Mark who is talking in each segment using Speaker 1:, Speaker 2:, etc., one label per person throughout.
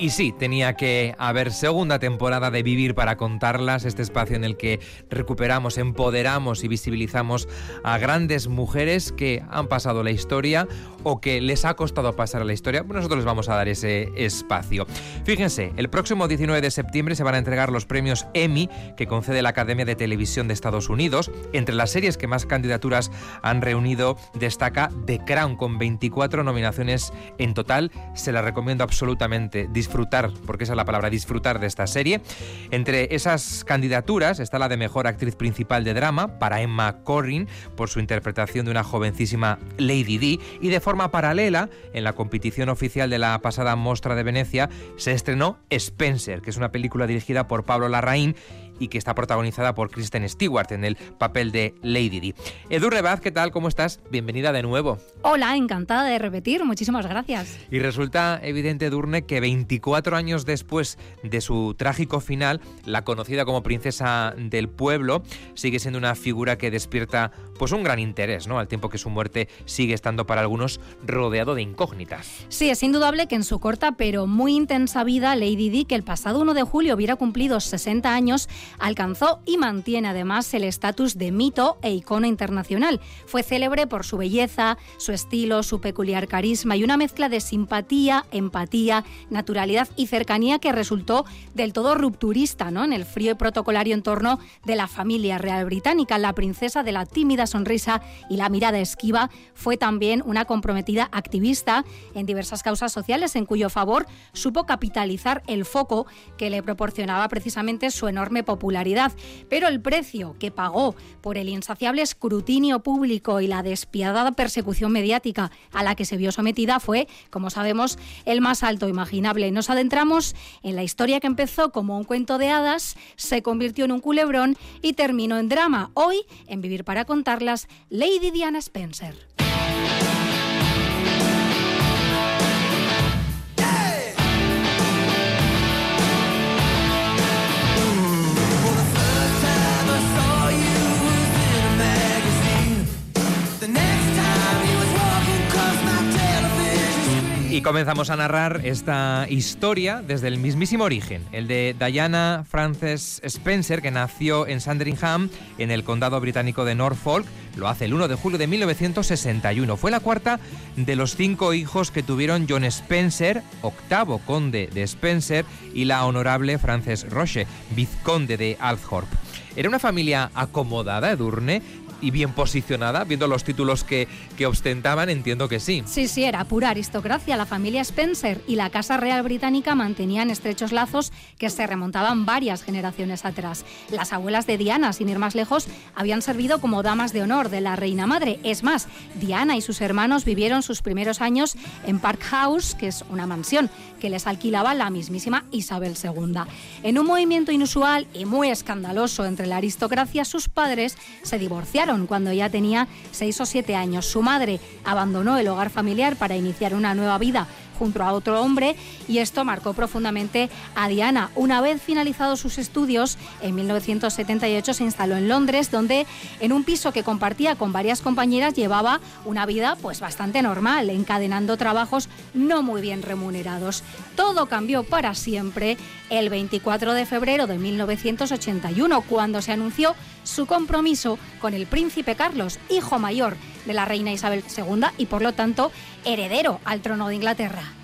Speaker 1: Y sí, tenía que haber segunda temporada de Vivir para contarlas, este espacio en el que recuperamos, empoderamos y visibilizamos a grandes mujeres que han pasado la historia o que les ha costado pasar la historia. Nosotros les vamos a dar ese espacio. Fíjense, el próximo 19 de septiembre se van a entregar los premios Emmy que concede la Academia de Televisión de Estados Unidos. Entre las series que más candidaturas han reunido destaca The Crown con 24 nominaciones en total. Se la recomiendo absolutamente disfrutar, porque esa es la palabra, disfrutar de esta serie. Entre esas candidaturas está la de mejor actriz principal de drama para Emma Corrin por su interpretación de una jovencísima Lady D y de forma paralela, en la competición oficial de la pasada Mostra de Venecia, se estrenó Spencer, que es una película dirigida por Pablo Larraín y que está protagonizada por Kristen Stewart en el papel de Lady Di. Edu Rebaz, ¿qué tal? ¿Cómo estás? Bienvenida de nuevo.
Speaker 2: Hola, encantada de repetir, muchísimas gracias.
Speaker 1: Y resulta evidente, Edurne, que 24 años después de su trágico final, la conocida como princesa del pueblo sigue siendo una figura que despierta pues un gran interés, ¿no? Al tiempo que su muerte sigue estando para algunos rodeado de incógnitas.
Speaker 2: Sí, es indudable que en su corta pero muy intensa vida, Lady Di, que el pasado 1 de julio hubiera cumplido 60 años, alcanzó y mantiene además el estatus de mito e icono internacional. Fue célebre por su belleza, su estilo, su peculiar carisma y una mezcla de simpatía, empatía, naturalidad y cercanía que resultó del todo rupturista ¿no? en el frío y protocolario entorno de la familia real británica. La princesa de la tímida sonrisa y la mirada esquiva fue también una comprometida activista en diversas causas sociales en cuyo favor supo capitalizar el foco que le proporcionaba precisamente su enorme popularidad pero el precio que pagó por el insaciable escrutinio público y la despiadada persecución mediática a la que se vio sometida fue, como sabemos, el más alto imaginable. Nos adentramos en la historia que empezó como un cuento de hadas, se convirtió en un culebrón y terminó en drama. Hoy, en Vivir para Lady Diana Spencer.
Speaker 1: Y comenzamos a narrar esta historia desde el mismísimo origen, el de Diana Frances Spencer, que nació en Sandringham, en el condado británico de Norfolk. Lo hace el 1 de julio de 1961. Fue la cuarta de los cinco hijos que tuvieron John Spencer, octavo conde de Spencer, y la honorable Frances Roche, vizconde de Althorp. Era una familia acomodada, Edurne, y bien posicionada, viendo los títulos que, que ostentaban, entiendo que sí.
Speaker 2: Sí, sí, era pura aristocracia. La familia Spencer y la Casa Real Británica mantenían estrechos lazos que se remontaban varias generaciones atrás. Las abuelas de Diana, sin ir más lejos, habían servido como damas de honor de la reina madre. Es más, Diana y sus hermanos vivieron sus primeros años en Park House, que es una mansión que les alquilaba la mismísima Isabel II. En un movimiento inusual y muy escandaloso entre la aristocracia, sus padres se divorciaron cuando ya tenía seis o siete años. Su madre abandonó el hogar familiar para iniciar una nueva vida junto a otro hombre y esto marcó profundamente a Diana. Una vez finalizados sus estudios, en 1978 se instaló en Londres, donde en un piso que compartía con varias compañeras llevaba una vida pues bastante normal, encadenando trabajos no muy bien remunerados. Todo cambió para siempre el 24 de febrero de 1981, cuando se anunció su compromiso con el príncipe Carlos, hijo mayor de la reina Isabel II y por lo tanto heredero al trono de Inglaterra.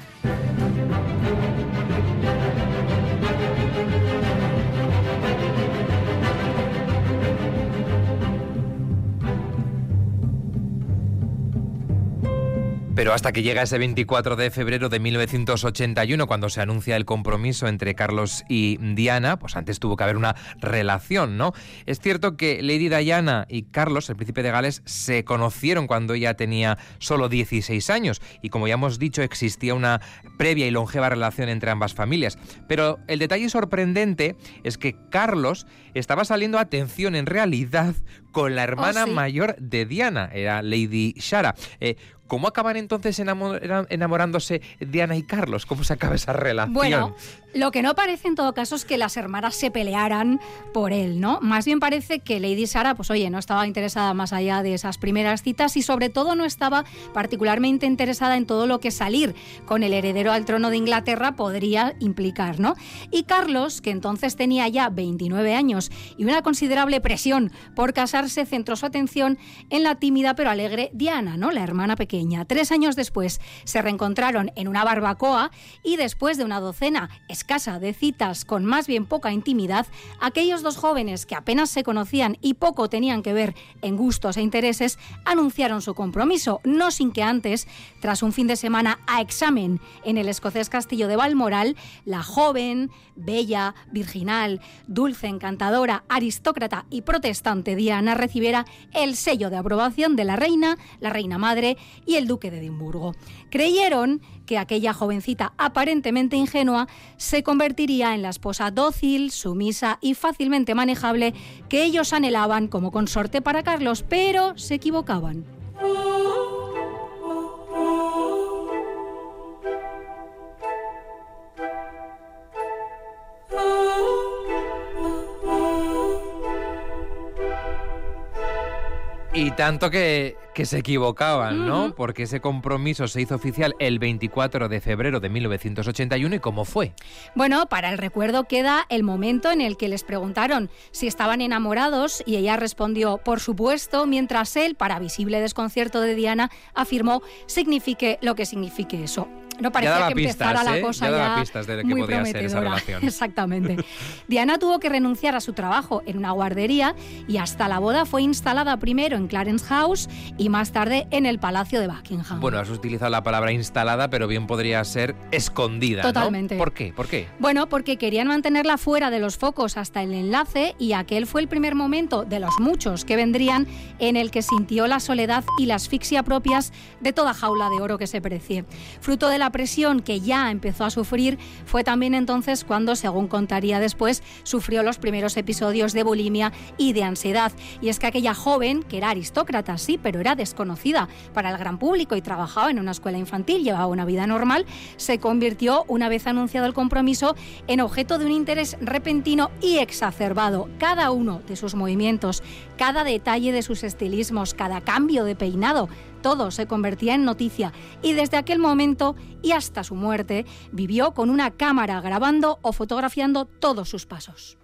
Speaker 1: Pero hasta que llega ese 24 de febrero de 1981, cuando se anuncia el compromiso entre Carlos y Diana, pues antes tuvo que haber una relación, ¿no? Es cierto que Lady Diana y Carlos, el príncipe de Gales, se conocieron cuando ella tenía solo 16 años y como ya hemos dicho existía una previa y longeva relación entre ambas familias. Pero el detalle sorprendente es que Carlos estaba saliendo, atención, en realidad con la hermana
Speaker 2: Oh, sí.
Speaker 1: mayor de Diana, era Lady Shara. Eh, ¿Cómo acaban entonces enamorándose Diana y Carlos? ¿Cómo se acaba esa relación?
Speaker 2: Bueno, lo que no parece en todo caso es que las hermanas se pelearan por él, ¿no? Más bien parece que Lady Sara, pues oye, no estaba interesada más allá de esas primeras citas y sobre todo no estaba particularmente interesada en todo lo que salir con el heredero al trono de Inglaterra podría implicar, ¿no? Y Carlos, que entonces tenía ya 29 años y una considerable presión por casarse, centró su atención en la tímida pero alegre Diana, ¿no? La hermana pequeña. Tres años después se reencontraron en una barbacoa y después de una docena escasa de citas con más bien poca intimidad, aquellos dos jóvenes que apenas se conocían y poco tenían que ver en gustos e intereses anunciaron su compromiso, no sin que antes, tras un fin de semana a examen en el escocés castillo de Balmoral, la joven, bella, virginal, dulce, encantadora, aristócrata y protestante Diana recibiera el sello de aprobación de la reina, la reina madre y el duque de Edimburgo. Creyeron que aquella jovencita aparentemente ingenua se convertiría en la esposa dócil, sumisa y fácilmente manejable que ellos anhelaban como consorte para Carlos, pero se equivocaban.
Speaker 1: Y tanto que, que se equivocaban, ¿no? Porque ese compromiso se hizo oficial el 24 de febrero de 1981 y cómo fue.
Speaker 2: Bueno, para el recuerdo queda el momento en el que les preguntaron si estaban enamorados y ella respondió, por supuesto, mientras él, para visible desconcierto de Diana, afirmó, signifique lo que signifique eso. No parecía que
Speaker 1: pistas,
Speaker 2: empezara la
Speaker 1: ¿eh?
Speaker 2: cosa
Speaker 1: Ya
Speaker 2: ya,
Speaker 1: daba pistas de que
Speaker 2: muy
Speaker 1: podía ser esa relación.
Speaker 2: Exactamente. Diana tuvo que renunciar a su trabajo en una guardería y hasta la boda fue instalada primero en Clarence House y más tarde en el Palacio de Buckingham.
Speaker 1: Bueno, has utilizado la palabra instalada, pero bien podría ser escondida. ¿no?
Speaker 2: Totalmente.
Speaker 1: ¿Por qué? ¿Por qué?
Speaker 2: Bueno, porque querían mantenerla fuera de los focos hasta el enlace y aquel fue el primer momento de los muchos que vendrían en el que sintió la soledad y la asfixia propias de toda jaula de oro que se precie. Fruto de la presión que ya empezó a sufrir, fue también entonces cuando, según contaría después, sufrió los primeros episodios de bulimia y de ansiedad. Y es que aquella joven, que era aristócrata, sí, pero era desconocida para el gran público y trabajaba en una escuela infantil, llevaba una vida normal, se convirtió, una vez anunciado el compromiso, en objeto de un interés repentino y exacerbado. Cada uno de sus movimientos, cada detalle de sus estilismos, cada cambio de peinado, todo se convertía en noticia y desde aquel momento y hasta su muerte vivió con una cámara grabando o fotografiando todos sus pasos.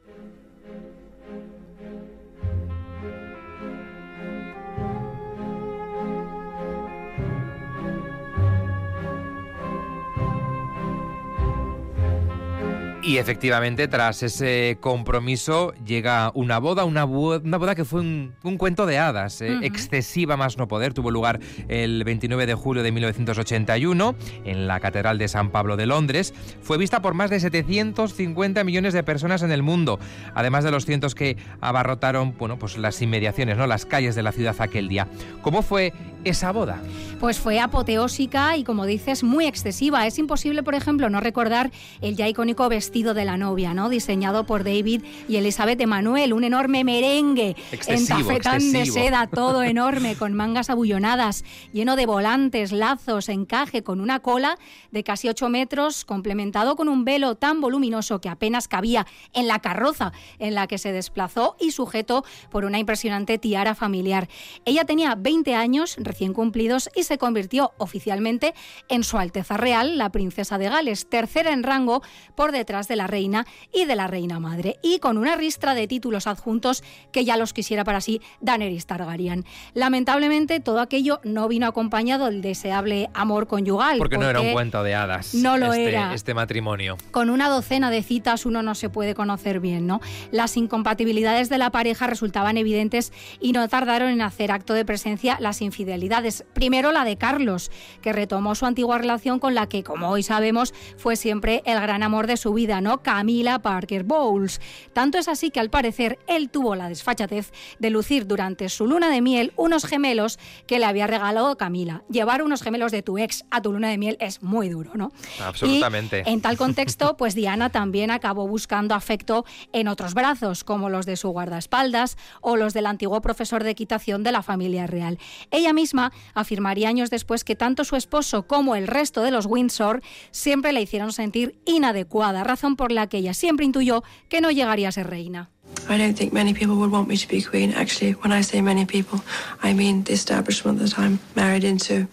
Speaker 1: Y efectivamente, tras ese compromiso, llega una boda, una, bu- una boda que fue un, un cuento de hadas, eh, excesiva más no poder. Tuvo lugar el 29 de julio de 1981 en la Catedral de San Pablo de Londres. Fue vista por más de 750 millones de personas en el mundo, además de los cientos que abarrotaron bueno, pues las inmediaciones, ¿no? las calles de la ciudad aquel día. ¿Cómo fue esa boda?
Speaker 2: Pues fue apoteósica y, como dices, muy excesiva. Es imposible, por ejemplo, no recordar el ya icónico vestido de la novia, ¿no? Diseñado por David y Elizabeth Emanuel, un enorme merengue
Speaker 1: Excesivo,
Speaker 2: en tafetán de seda, todo enorme, con mangas abullonadas, lleno de volantes, lazos, encaje, con una cola de casi 8 metros, complementado con un velo tan voluminoso que apenas cabía en la carroza en la que se desplazó y sujeto por una impresionante tiara familiar. Ella tenía 20 años recién cumplidos y se convirtió oficialmente en Su Alteza Real, la princesa de Gales, tercera en rango por detrás de la reina y de la reina madre, y con una ristra de títulos adjuntos que ya los quisiera para sí Daenerys Targaryen. Lamentablemente, todo aquello no vino acompañado del deseable amor conyugal.
Speaker 1: Porque, no era un cuento de hadas.
Speaker 2: No lo
Speaker 1: este,
Speaker 2: era.
Speaker 1: Este matrimonio.
Speaker 2: Con una docena de citas uno no se puede conocer bien, ¿no? Las incompatibilidades de la pareja resultaban evidentes y no tardaron en hacer acto de presencia las infidelidades. Primero la de Carlos, que retomó su antigua relación con la que, como hoy sabemos, fue siempre el gran amor de su vida, ¿no? Camila Parker Bowles. Tanto es así que al parecer él tuvo la desfachatez de lucir durante su luna de miel unos gemelos que le había regalado Camila. Llevar unos gemelos de tu ex a tu luna de miel es muy duro, ¿no?
Speaker 1: Absolutamente.
Speaker 2: en tal contexto, pues Diana también acabó buscando afecto en otros brazos, como los de su guardaespaldas o los del antiguo profesor de equitación de la familia real. Ella misma afirmaría años después que tanto su esposo como el resto de los Windsor siempre la hicieron sentir inadecuada, razón por la que ella siempre intuyó que no llegaría a ser reina.
Speaker 3: I don't think many people would want me to be queen. Actually, when I say many people, I mean the establishment that I'm married into,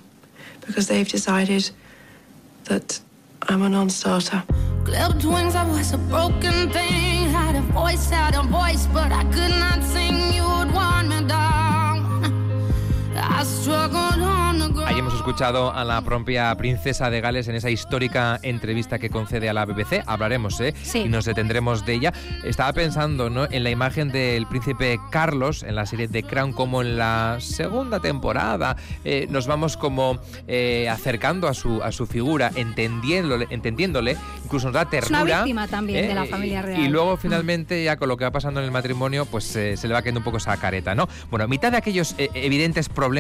Speaker 3: because they've decided that I'm a non-starter.
Speaker 4: Clipped wings, I was a broken thing. Had a voice, had a voice, but I could not sing. You would want me down.
Speaker 1: Ahí hemos escuchado a la propia princesa de Gales en esa histórica entrevista que concede a la BBC. Hablaremos, ¿eh?
Speaker 2: Sí.
Speaker 1: Y nos detendremos de ella. Estaba pensando, ¿no? En la imagen del príncipe Carlos en la serie The Crown, como en la segunda temporada. eh, nos vamos como eh, acercando a su, a su figura, entendiéndole, entendiéndole. Incluso nos da
Speaker 2: Es una
Speaker 1: ternura.
Speaker 2: víctima también de la
Speaker 1: y-
Speaker 2: familia real.
Speaker 1: Y luego finalmente, ya con lo que va pasando en el matrimonio, pues eh, se le va cayendo un poco esa careta, ¿no? Bueno, a mitad de aquellos eh, evidentes problemas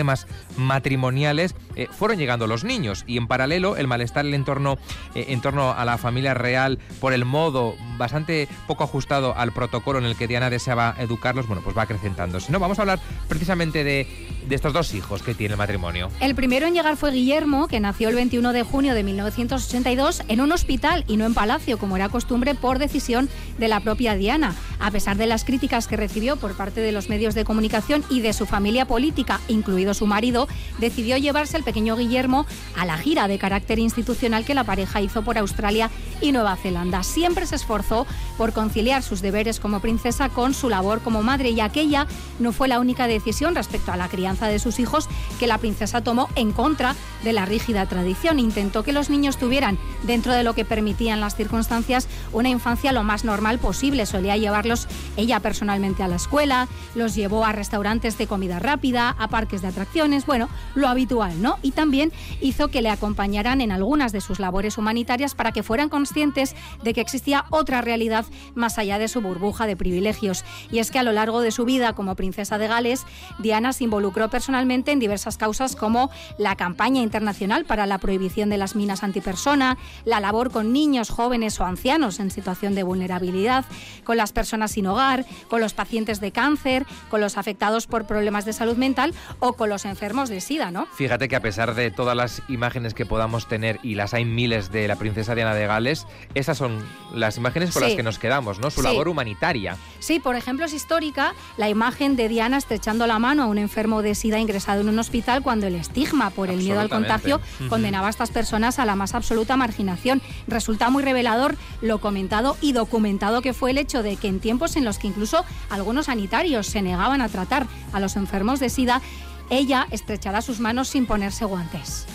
Speaker 1: matrimoniales, eh, fueron llegando los niños y en paralelo el malestar en torno, eh, en torno a la familia real por el modo bastante poco ajustado al protocolo en el que Diana deseaba educarlos, bueno, pues va acrecentándose. ¿no? Vamos a hablar precisamente de, de estos dos hijos que tiene el matrimonio.
Speaker 2: El primero en llegar fue Guillermo, que nació el 21 de junio de 1982 en un hospital y no en palacio, como era costumbre por decisión de la propia Diana. A pesar de las críticas que recibió por parte de los medios de comunicación y de su familia política, incluido su marido, decidió llevarse al pequeño Guillermo a la gira de carácter institucional que la pareja hizo por Australia y Nueva Zelanda. Siempre se esforzó por conciliar sus deberes como princesa con su labor como madre y aquella no fue la única decisión respecto a la crianza de sus hijos que la princesa tomó en contra de la rígida tradición. Intentó que los niños tuvieran, dentro de lo que permitían las circunstancias, una infancia lo más normal posible. Solía llevarlos ella personalmente a la escuela, los llevó a restaurantes de comida rápida, a parques de atracciones, bueno, lo habitual, ¿no? Y también hizo que le acompañaran en algunas de sus labores humanitarias para que fueran conscientes de que existía otra realidad más allá de su burbuja de privilegios. Y es que a lo largo de su vida como princesa de Gales, Diana se involucró personalmente en diversas causas como la campaña internacional para la prohibición de las minas antipersona, la labor con niños, jóvenes o ancianos en situación de vulnerabilidad, con las personas sin hogar, con los pacientes de cáncer, con los afectados por problemas de salud mental o con los enfermos de SIDA, ¿no?
Speaker 1: Fíjate que a pesar de todas las imágenes que podamos tener, y las hay miles de la princesa Diana de Gales, esas son las imágenes con
Speaker 2: Sí.
Speaker 1: las que nos quedamos, ¿no? Su
Speaker 2: Sí.
Speaker 1: labor humanitaria.
Speaker 2: Sí, por ejemplo, es histórica la imagen de Diana estrechando la mano a un enfermo de SIDA ingresado en un hospital cuando el estigma por el miedo al contagio condenaba a estas personas a la más absoluta marginación. Resulta muy revelador lo comentado y documentado que fue el hecho de que en tiempos en los que incluso algunos sanitarios se negaban a tratar a los enfermos de SIDA, ella estrechará sus manos sin ponerse guantes.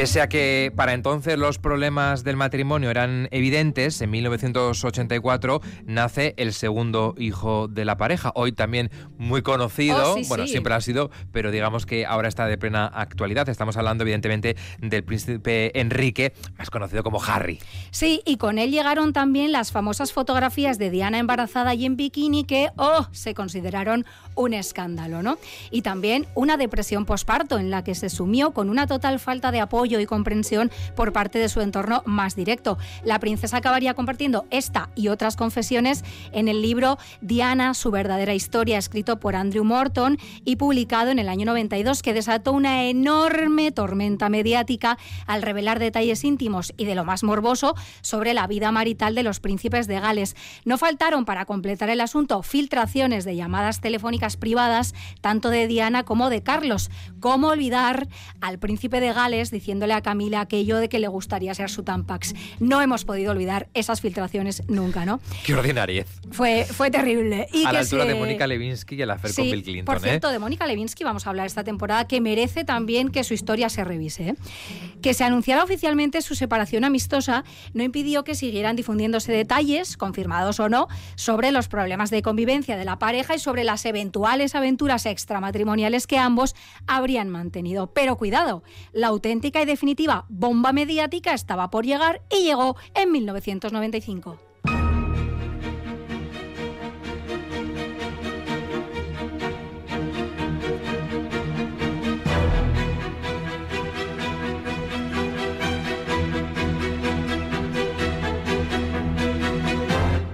Speaker 1: Pese a que para entonces los problemas del matrimonio eran evidentes, en 1984 nace el segundo hijo de la pareja, hoy también muy conocido,
Speaker 2: Oh, sí,
Speaker 1: bueno,
Speaker 2: sí.
Speaker 1: siempre ha sido, pero digamos que ahora está de plena actualidad. Estamos hablando evidentemente del príncipe Enrique, más conocido como Harry.
Speaker 2: Sí, y con él llegaron también las famosas fotografías de Diana embarazada y en bikini que, oh, se consideraron un escándalo, ¿no? Y también una depresión posparto en la que se sumió con una total falta de apoyo y comprensión por parte de su entorno más directo. La princesa acabaría compartiendo esta y otras confesiones en el libro Diana, su verdadera historia, escrito por Andrew Morton y publicado en el año 92, que desató una enorme tormenta mediática al revelar detalles íntimos y de lo más morboso sobre la vida marital de los príncipes de Gales. No faltaron para completar el asunto filtraciones de llamadas telefónicas privadas, tanto de Diana como de Carlos. ¿Cómo olvidar al príncipe de Gales diciéndole a Camila aquello de que le gustaría ser su Tampax? No hemos podido olvidar esas filtraciones nunca, ¿no?
Speaker 1: Qué ordinariez.
Speaker 2: Fue, fue terrible.
Speaker 1: Y a la altura de Mónica Levinsky y el afer con Bill Clinton.
Speaker 2: Por cierto, de Mónica Levinsky vamos a hablar esta temporada, que merece también que su historia se revise. ¿eh? Que se anunciara oficialmente su separación amistosa no impidió que siguieran difundiéndose detalles, confirmados o no, sobre los problemas de convivencia de la pareja y sobre las eventuales aventuras extramatrimoniales que ambos habrían mantenido. Pero cuidado, la auténtica y definitiva bomba mediática estaba por llegar y llegó en 1995.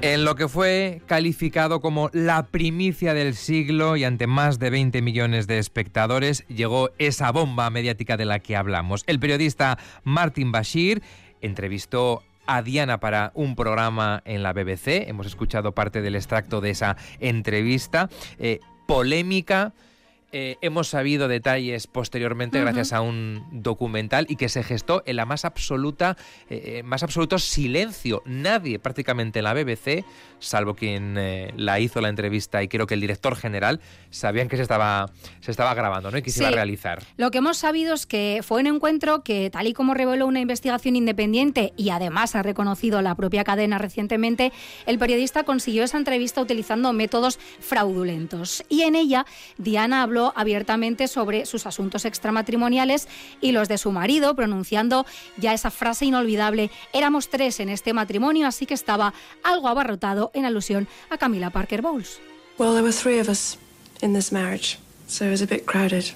Speaker 1: En lo que fue calificado como la primicia del siglo y ante más de 20 millones de espectadores, llegó esa bomba mediática de la que hablamos. El periodista Martin Bashir entrevistó a Diana para un programa en la BBC. Hemos escuchado parte del extracto de esa entrevista. Eh, polémica eh, hemos sabido detalles posteriormente gracias a un documental y que se gestó en la más absoluta, eh, eh, más absoluto silencio. Nadie prácticamente en la BBC, salvo quien la hizo la entrevista y creo que el director general, sabían que se estaba, se estaba grabando ¿no? y que se iba a realizar.
Speaker 2: Lo que hemos sabido es que fue un encuentro que, tal y como reveló una investigación independiente y además ha reconocido la propia cadena recientemente, el periodista consiguió esa entrevista utilizando métodos fraudulentos. Y en ella, Diana habló abiertamente sobre sus asuntos extramatrimoniales y los de su marido, pronunciando ya esa frase inolvidable, éramos tres en este matrimonio, así que estaba algo abarrotado en alusión a Camila Parker Bowles.
Speaker 3: Well, there were three of us in this marriage, so it was a bit crowded.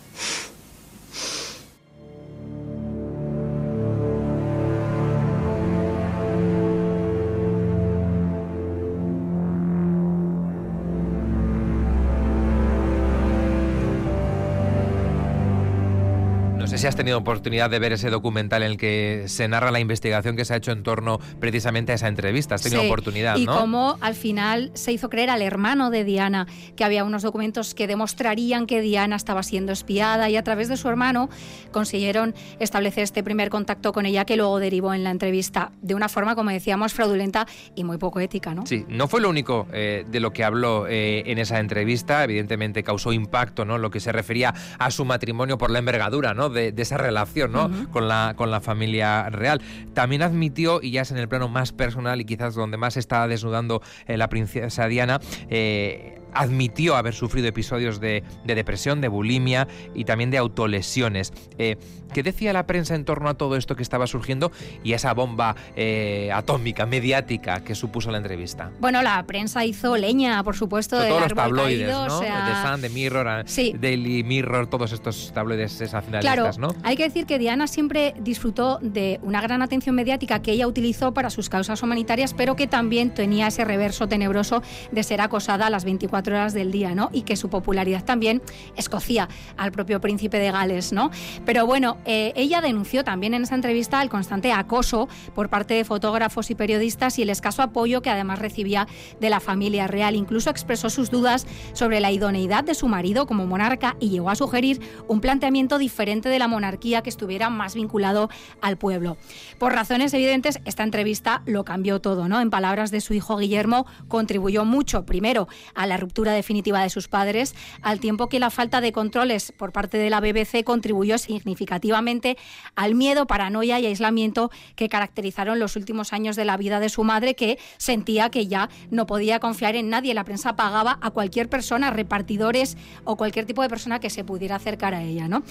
Speaker 1: Si has tenido oportunidad de ver ese documental en el que se narra la investigación que se ha hecho en torno precisamente a esa entrevista. Has tenido oportunidad,
Speaker 2: y cómo al final se hizo creer al hermano de Diana que había unos documentos que demostrarían que Diana estaba siendo espiada y a través de su hermano consiguieron establecer este primer contacto con ella que luego derivó en la entrevista de una forma, como decíamos, fraudulenta y muy poco ética, ¿no?
Speaker 1: Sí, no fue lo único eh, de lo que habló eh, en esa entrevista. Evidentemente causó impacto, ¿no? Lo que se refería a su matrimonio por la envergadura, ¿no? De, de, esa relación ¿no? con, la, con la familia real. También admitió, y ya es en el plano más personal y quizás donde más está desnudando eh, la princesa Diana, eh, admitió haber sufrido episodios de, depresión, de bulimia y también de autolesiones. Eh, ¿Qué decía la prensa en torno a todo esto que estaba surgiendo y a esa bomba eh, atómica, mediática que supuso la entrevista?
Speaker 2: Bueno, la prensa hizo leña, por supuesto,
Speaker 1: de todos los tabloides, ¿no? De Sun, de Mirror, Daily Mirror, todos estos tabloides sensacionalistas,
Speaker 2: claro, Hay que decir que Diana siempre disfrutó de una gran atención mediática que ella utilizó para sus causas humanitarias, pero que también tenía ese reverso tenebroso de ser acosada a las 24 horas del día, ¿no? Y que su popularidad también escocía al propio príncipe de Gales, ¿no? Pero bueno, eh, ella denunció también en esa entrevista el constante acoso por parte de fotógrafos y periodistas y el escaso apoyo que además recibía de la familia real. Incluso expresó sus dudas sobre la idoneidad de su marido como monarca y llegó a sugerir un planteamiento diferente de la monarquía que estuviera más vinculado al pueblo. Por razones evidentes, esta entrevista lo cambió todo, ¿no? En palabras de su hijo Guillermo, contribuyó mucho, primero, a la definitiva de sus padres, al tiempo que la falta de controles por parte de la BBC contribuyó significativamente al miedo, paranoia y aislamiento que caracterizaron los últimos años de la vida de su madre, que sentía que ya no podía confiar en nadie. La prensa pagaba a cualquier persona, repartidores o cualquier tipo de persona que se pudiera acercar a ella. ¿no?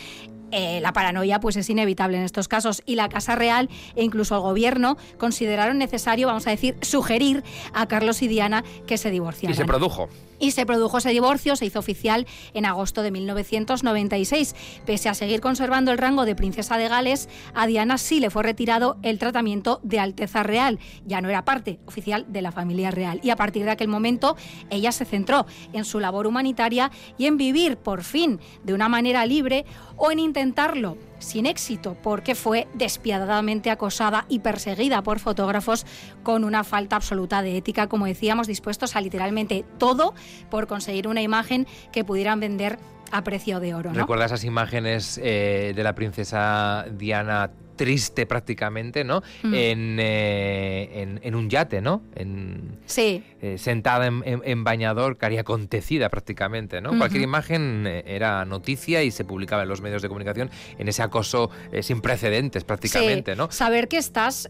Speaker 2: Eh, la paranoia pues es inevitable en estos casos y la Casa Real e incluso el gobierno consideraron necesario, vamos a decir, sugerir a Carlos y Diana que se divorciaran.
Speaker 1: Y se produjo.
Speaker 2: Y se produjo ese divorcio, se hizo oficial en agosto de 1996. Pese a seguir conservando el rango de princesa de Gales, a Diana sí le fue retirado el tratamiento de Alteza Real. Ya no era parte oficial de la familia real. Y a partir de aquel momento, ella se centró en su labor humanitaria y en vivir por fin de una manera libre o en intentarlo sin éxito porque fue despiadadamente acosada y perseguida por fotógrafos con una falta absoluta de ética, como decíamos, dispuestos a literalmente todo por conseguir una imagen que pudieran vender a precio de oro. ¿no?
Speaker 1: ¿Recuerda esas imágenes eh, de la princesa Diana triste prácticamente, ¿no?
Speaker 2: Mm.
Speaker 1: En, eh, en, en un yate, ¿no? En,
Speaker 2: Sí,
Speaker 1: eh, sentada en, bañador, cari acontecida prácticamente, ¿no? Cualquier imagen eh, era noticia y se publicaba en los medios de comunicación en ese acoso eh, sin precedentes prácticamente,
Speaker 2: sí.
Speaker 1: ¿no?
Speaker 2: Saber que estás,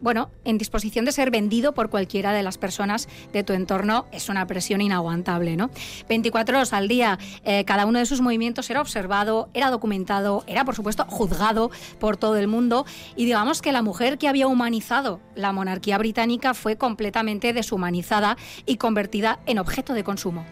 Speaker 2: bueno, en disposición de ser vendido por cualquiera de las personas de tu entorno es una presión inaguantable, ¿no? 24 horas al día, cada uno de sus movimientos era observado, era documentado, era, por supuesto, juzgado por todo el mundo y digamos que la mujer que había humanizado la monarquía británica fue completamente deshumanizada y convertida en objeto de consumo.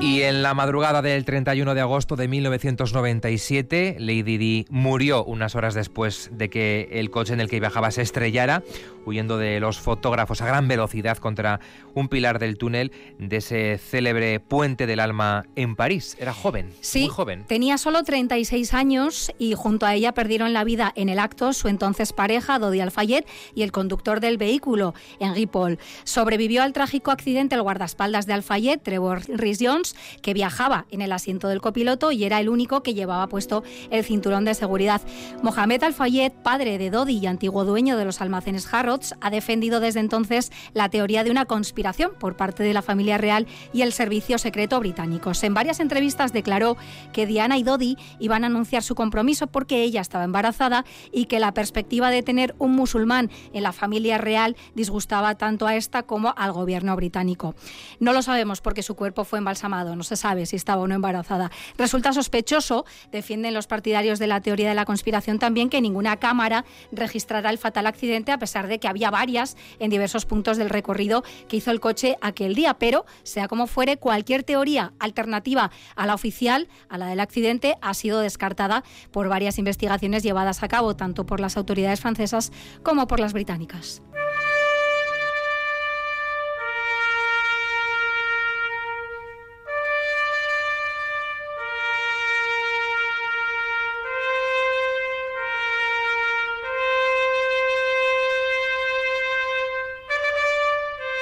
Speaker 1: Y en la madrugada del 31 de agosto de 1997, Lady Di murió unas horas después de que el coche en el que viajaba se estrellara, huyendo de los fotógrafos a gran velocidad contra un pilar del túnel de ese célebre puente del alma en París. Era joven,
Speaker 2: Sí,
Speaker 1: muy joven.
Speaker 2: tenía solo 36 años y junto a ella perdieron la vida en el acto su entonces pareja, Dodi Alfayet, y el conductor del vehículo, Henry Paul. Sobrevivió al trágico accidente el guardaespaldas de Alfayet, Trevor Rhys Jones, que viajaba en el asiento del copiloto y era el único que llevaba puesto el cinturón de seguridad. Mohamed Alfayet, padre de Dodi y antiguo dueño de los almacenes Harrods, ha defendido desde entonces la teoría de una conspiración por parte de la familia real y el servicio secreto británicos. En varias entrevistas declaró que Diana y Dodi iban a anunciar su compromiso porque ella estaba embarazada y que la perspectiva de tener un musulmán en la familia real disgustaba tanto a esta como al gobierno británico. No lo sabemos porque su cuerpo fue embalsamado, no se sabe si estaba o no embarazada. Resulta sospechoso, defienden los partidarios de la teoría de la conspiración también, que ninguna cámara registrará el fatal accidente a pesar de que había varias en diversos puntos del recorrido que hizo el coche aquel día. Pero, sea como fuere, cualquier teoría alternativa a la oficial, a la del accidente, ha sido descartada por varias investigaciones llevadas a cabo tanto por las autoridades francesas como por las británicas.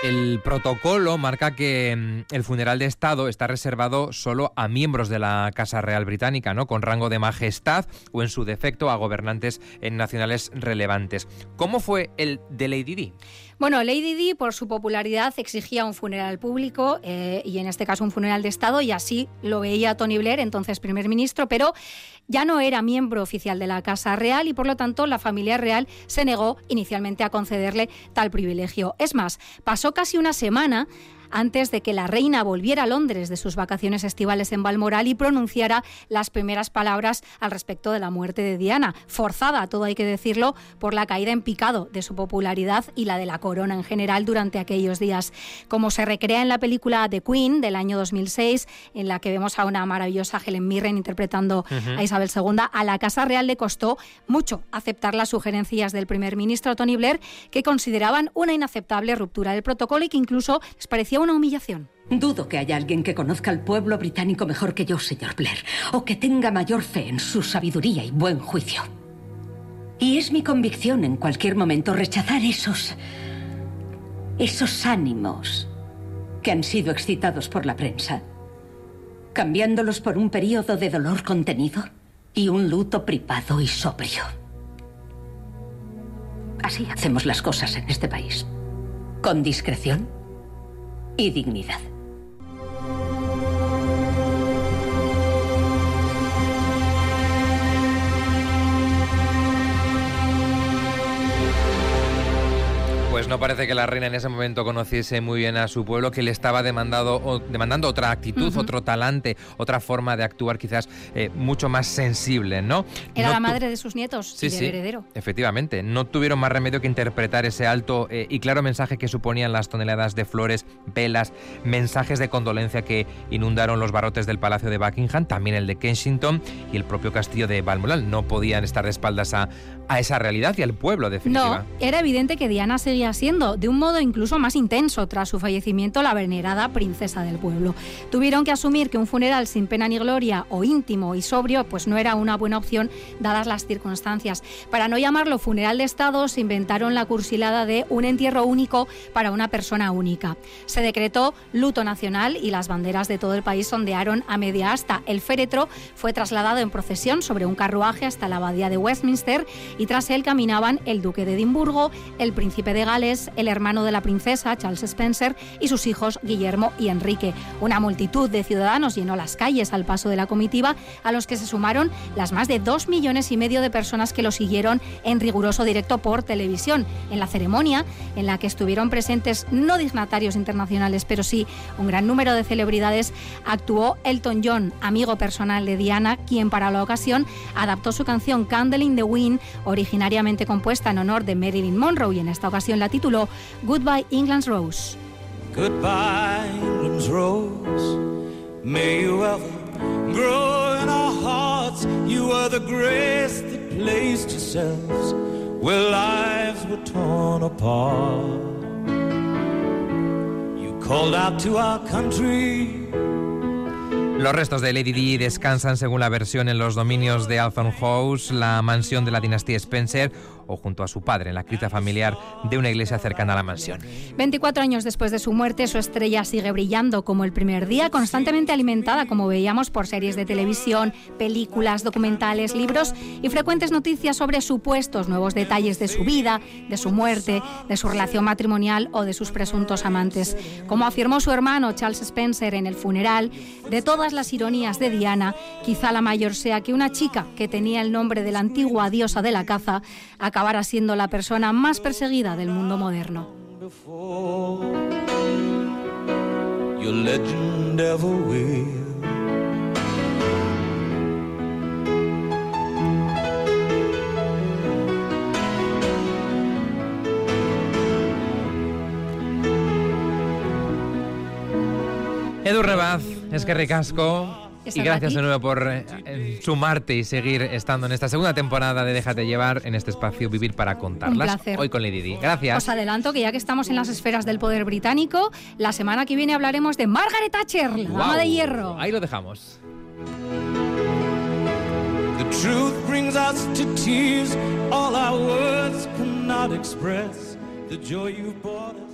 Speaker 1: El protocolo marca que mm, el funeral de Estado está reservado solo a miembros de la Casa Real Británica, ¿no? Con rango de majestad o, en su defecto, a gobernantes eh, nacionales relevantes. ¿Cómo fue el de Lady Di?
Speaker 2: Bueno, Lady Di, por su popularidad, exigía un funeral público eh, y en este caso un funeral de Estado, y así lo veía Tony Blair, entonces primer ministro, pero ya no era miembro oficial de la Casa Real y por lo tanto la familia real se negó inicialmente a concederle tal privilegio. Es más, pasó casi una semana antes de que la reina volviera a Londres de sus vacaciones estivales en Balmoral y pronunciara las primeras palabras al respecto de la muerte de Diana, forzada, todo hay que decirlo, por la caída en picado de su popularidad y la de la corona en general durante aquellos días. Como se recrea en la película The Queen del año 2006, en la que vemos a una maravillosa Helen Mirren interpretando a Isabel II, a la Casa Real le costó mucho aceptar las sugerencias del primer ministro Tony Blair, que consideraban una inaceptable ruptura del protocolo y que incluso les parecía una humillación.
Speaker 5: Dudo que haya alguien que conozca al pueblo británico mejor que yo, señor Blair, o que tenga mayor fe en su sabiduría y buen juicio. Y es mi convicción en cualquier momento rechazar esos... esos ánimos que han sido excitados por la prensa, cambiándolos por un periodo de dolor contenido y un luto privado y sobrio. Así hacemos las cosas en este país, con discreción y dignidad.
Speaker 1: Pues no parece que la reina en ese momento conociese muy bien a su pueblo, que le estaba demandado, demandando otra actitud, otro talante, otra forma de actuar quizás eh, mucho más sensible, ¿no?
Speaker 2: Era
Speaker 1: No
Speaker 2: la madre de sus nietos
Speaker 1: Sí,
Speaker 2: y del
Speaker 1: sí,
Speaker 2: heredero.
Speaker 1: efectivamente. No tuvieron más remedio que interpretar ese alto eh, y claro mensaje que suponían las toneladas de flores, velas, mensajes de condolencia que inundaron los barrotes del Palacio de Buckingham, también el de Kensington y el propio castillo de Balmoral. No podían estar de espaldas a, a esa realidad y al pueblo, definitiva.
Speaker 2: No, era evidente que Diana seguía siendo, de un modo incluso más intenso, tras su fallecimiento, la venerada princesa del pueblo. Tuvieron que asumir que un funeral sin pena ni gloria o íntimo y sobrio, pues no era una buena opción dadas las circunstancias. Para no llamarlo funeral de Estado, se inventaron la cursilada de un entierro único para una persona única. Se decretó luto nacional y las banderas de todo el país ondearon a media asta. El féretro fue trasladado en procesión sobre un carruaje hasta la abadía de Westminster y tras él caminaban el duque de Edimburgo, el príncipe de Gales, el hermano de la princesa, Charles Spencer, y sus hijos Guillermo y Enrique. Una multitud de ciudadanos llenó las calles al paso de la comitiva, a los que se sumaron las más de dos millones y medio de personas que lo siguieron en riguroso directo por televisión. En la ceremonia, en la que estuvieron presentes no dignatarios internacionales, pero sí un gran número de celebridades, actuó Elton John, amigo personal de Diana, quien para la ocasión adaptó su canción Candle in the Wind, originariamente compuesta en honor de Marilyn Monroe, y en esta ocasión la tituló Goodbye England's Rose.
Speaker 6: Goodbye, England's rose. May you ever grow in our hearts. You are the grace that placed yourselves where lives were torn apart. You called out to our country.
Speaker 1: Los restos de Lady Di descansan, según la versión, en los dominios de Althorn House, la mansión de la dinastía Spencer, o junto a su padre, en la cripta familiar de una iglesia cercana a la mansión.
Speaker 2: 24 años después de su muerte, su estrella sigue brillando como el primer día, constantemente alimentada, como veíamos, por series de televisión, películas, documentales, libros y frecuentes noticias sobre supuestos nuevos detalles de su vida, de su muerte, de su relación matrimonial o de sus presuntos amantes. Como afirmó su hermano Charles Spencer en el funeral, de todas las ironías de Diana, quizá la mayor sea que una chica que tenía el nombre de la antigua diosa de la caza acabara siendo la persona más perseguida del mundo moderno.
Speaker 1: Edu Rebaz, es que ricasco. Y gracias de nuevo por eh, sumarte y seguir estando en esta segunda temporada de Déjate llevar en este espacio Vivir para contarlas.
Speaker 2: placer.
Speaker 1: Hoy con Lady Di. Gracias.
Speaker 2: Os adelanto que ya que estamos en las esferas del poder británico, la semana que viene hablaremos de Margaret Thatcher, la dama de hierro.
Speaker 1: Ahí lo dejamos.
Speaker 6: The truth brings us to tears. All our words cannot express the joy you brought us.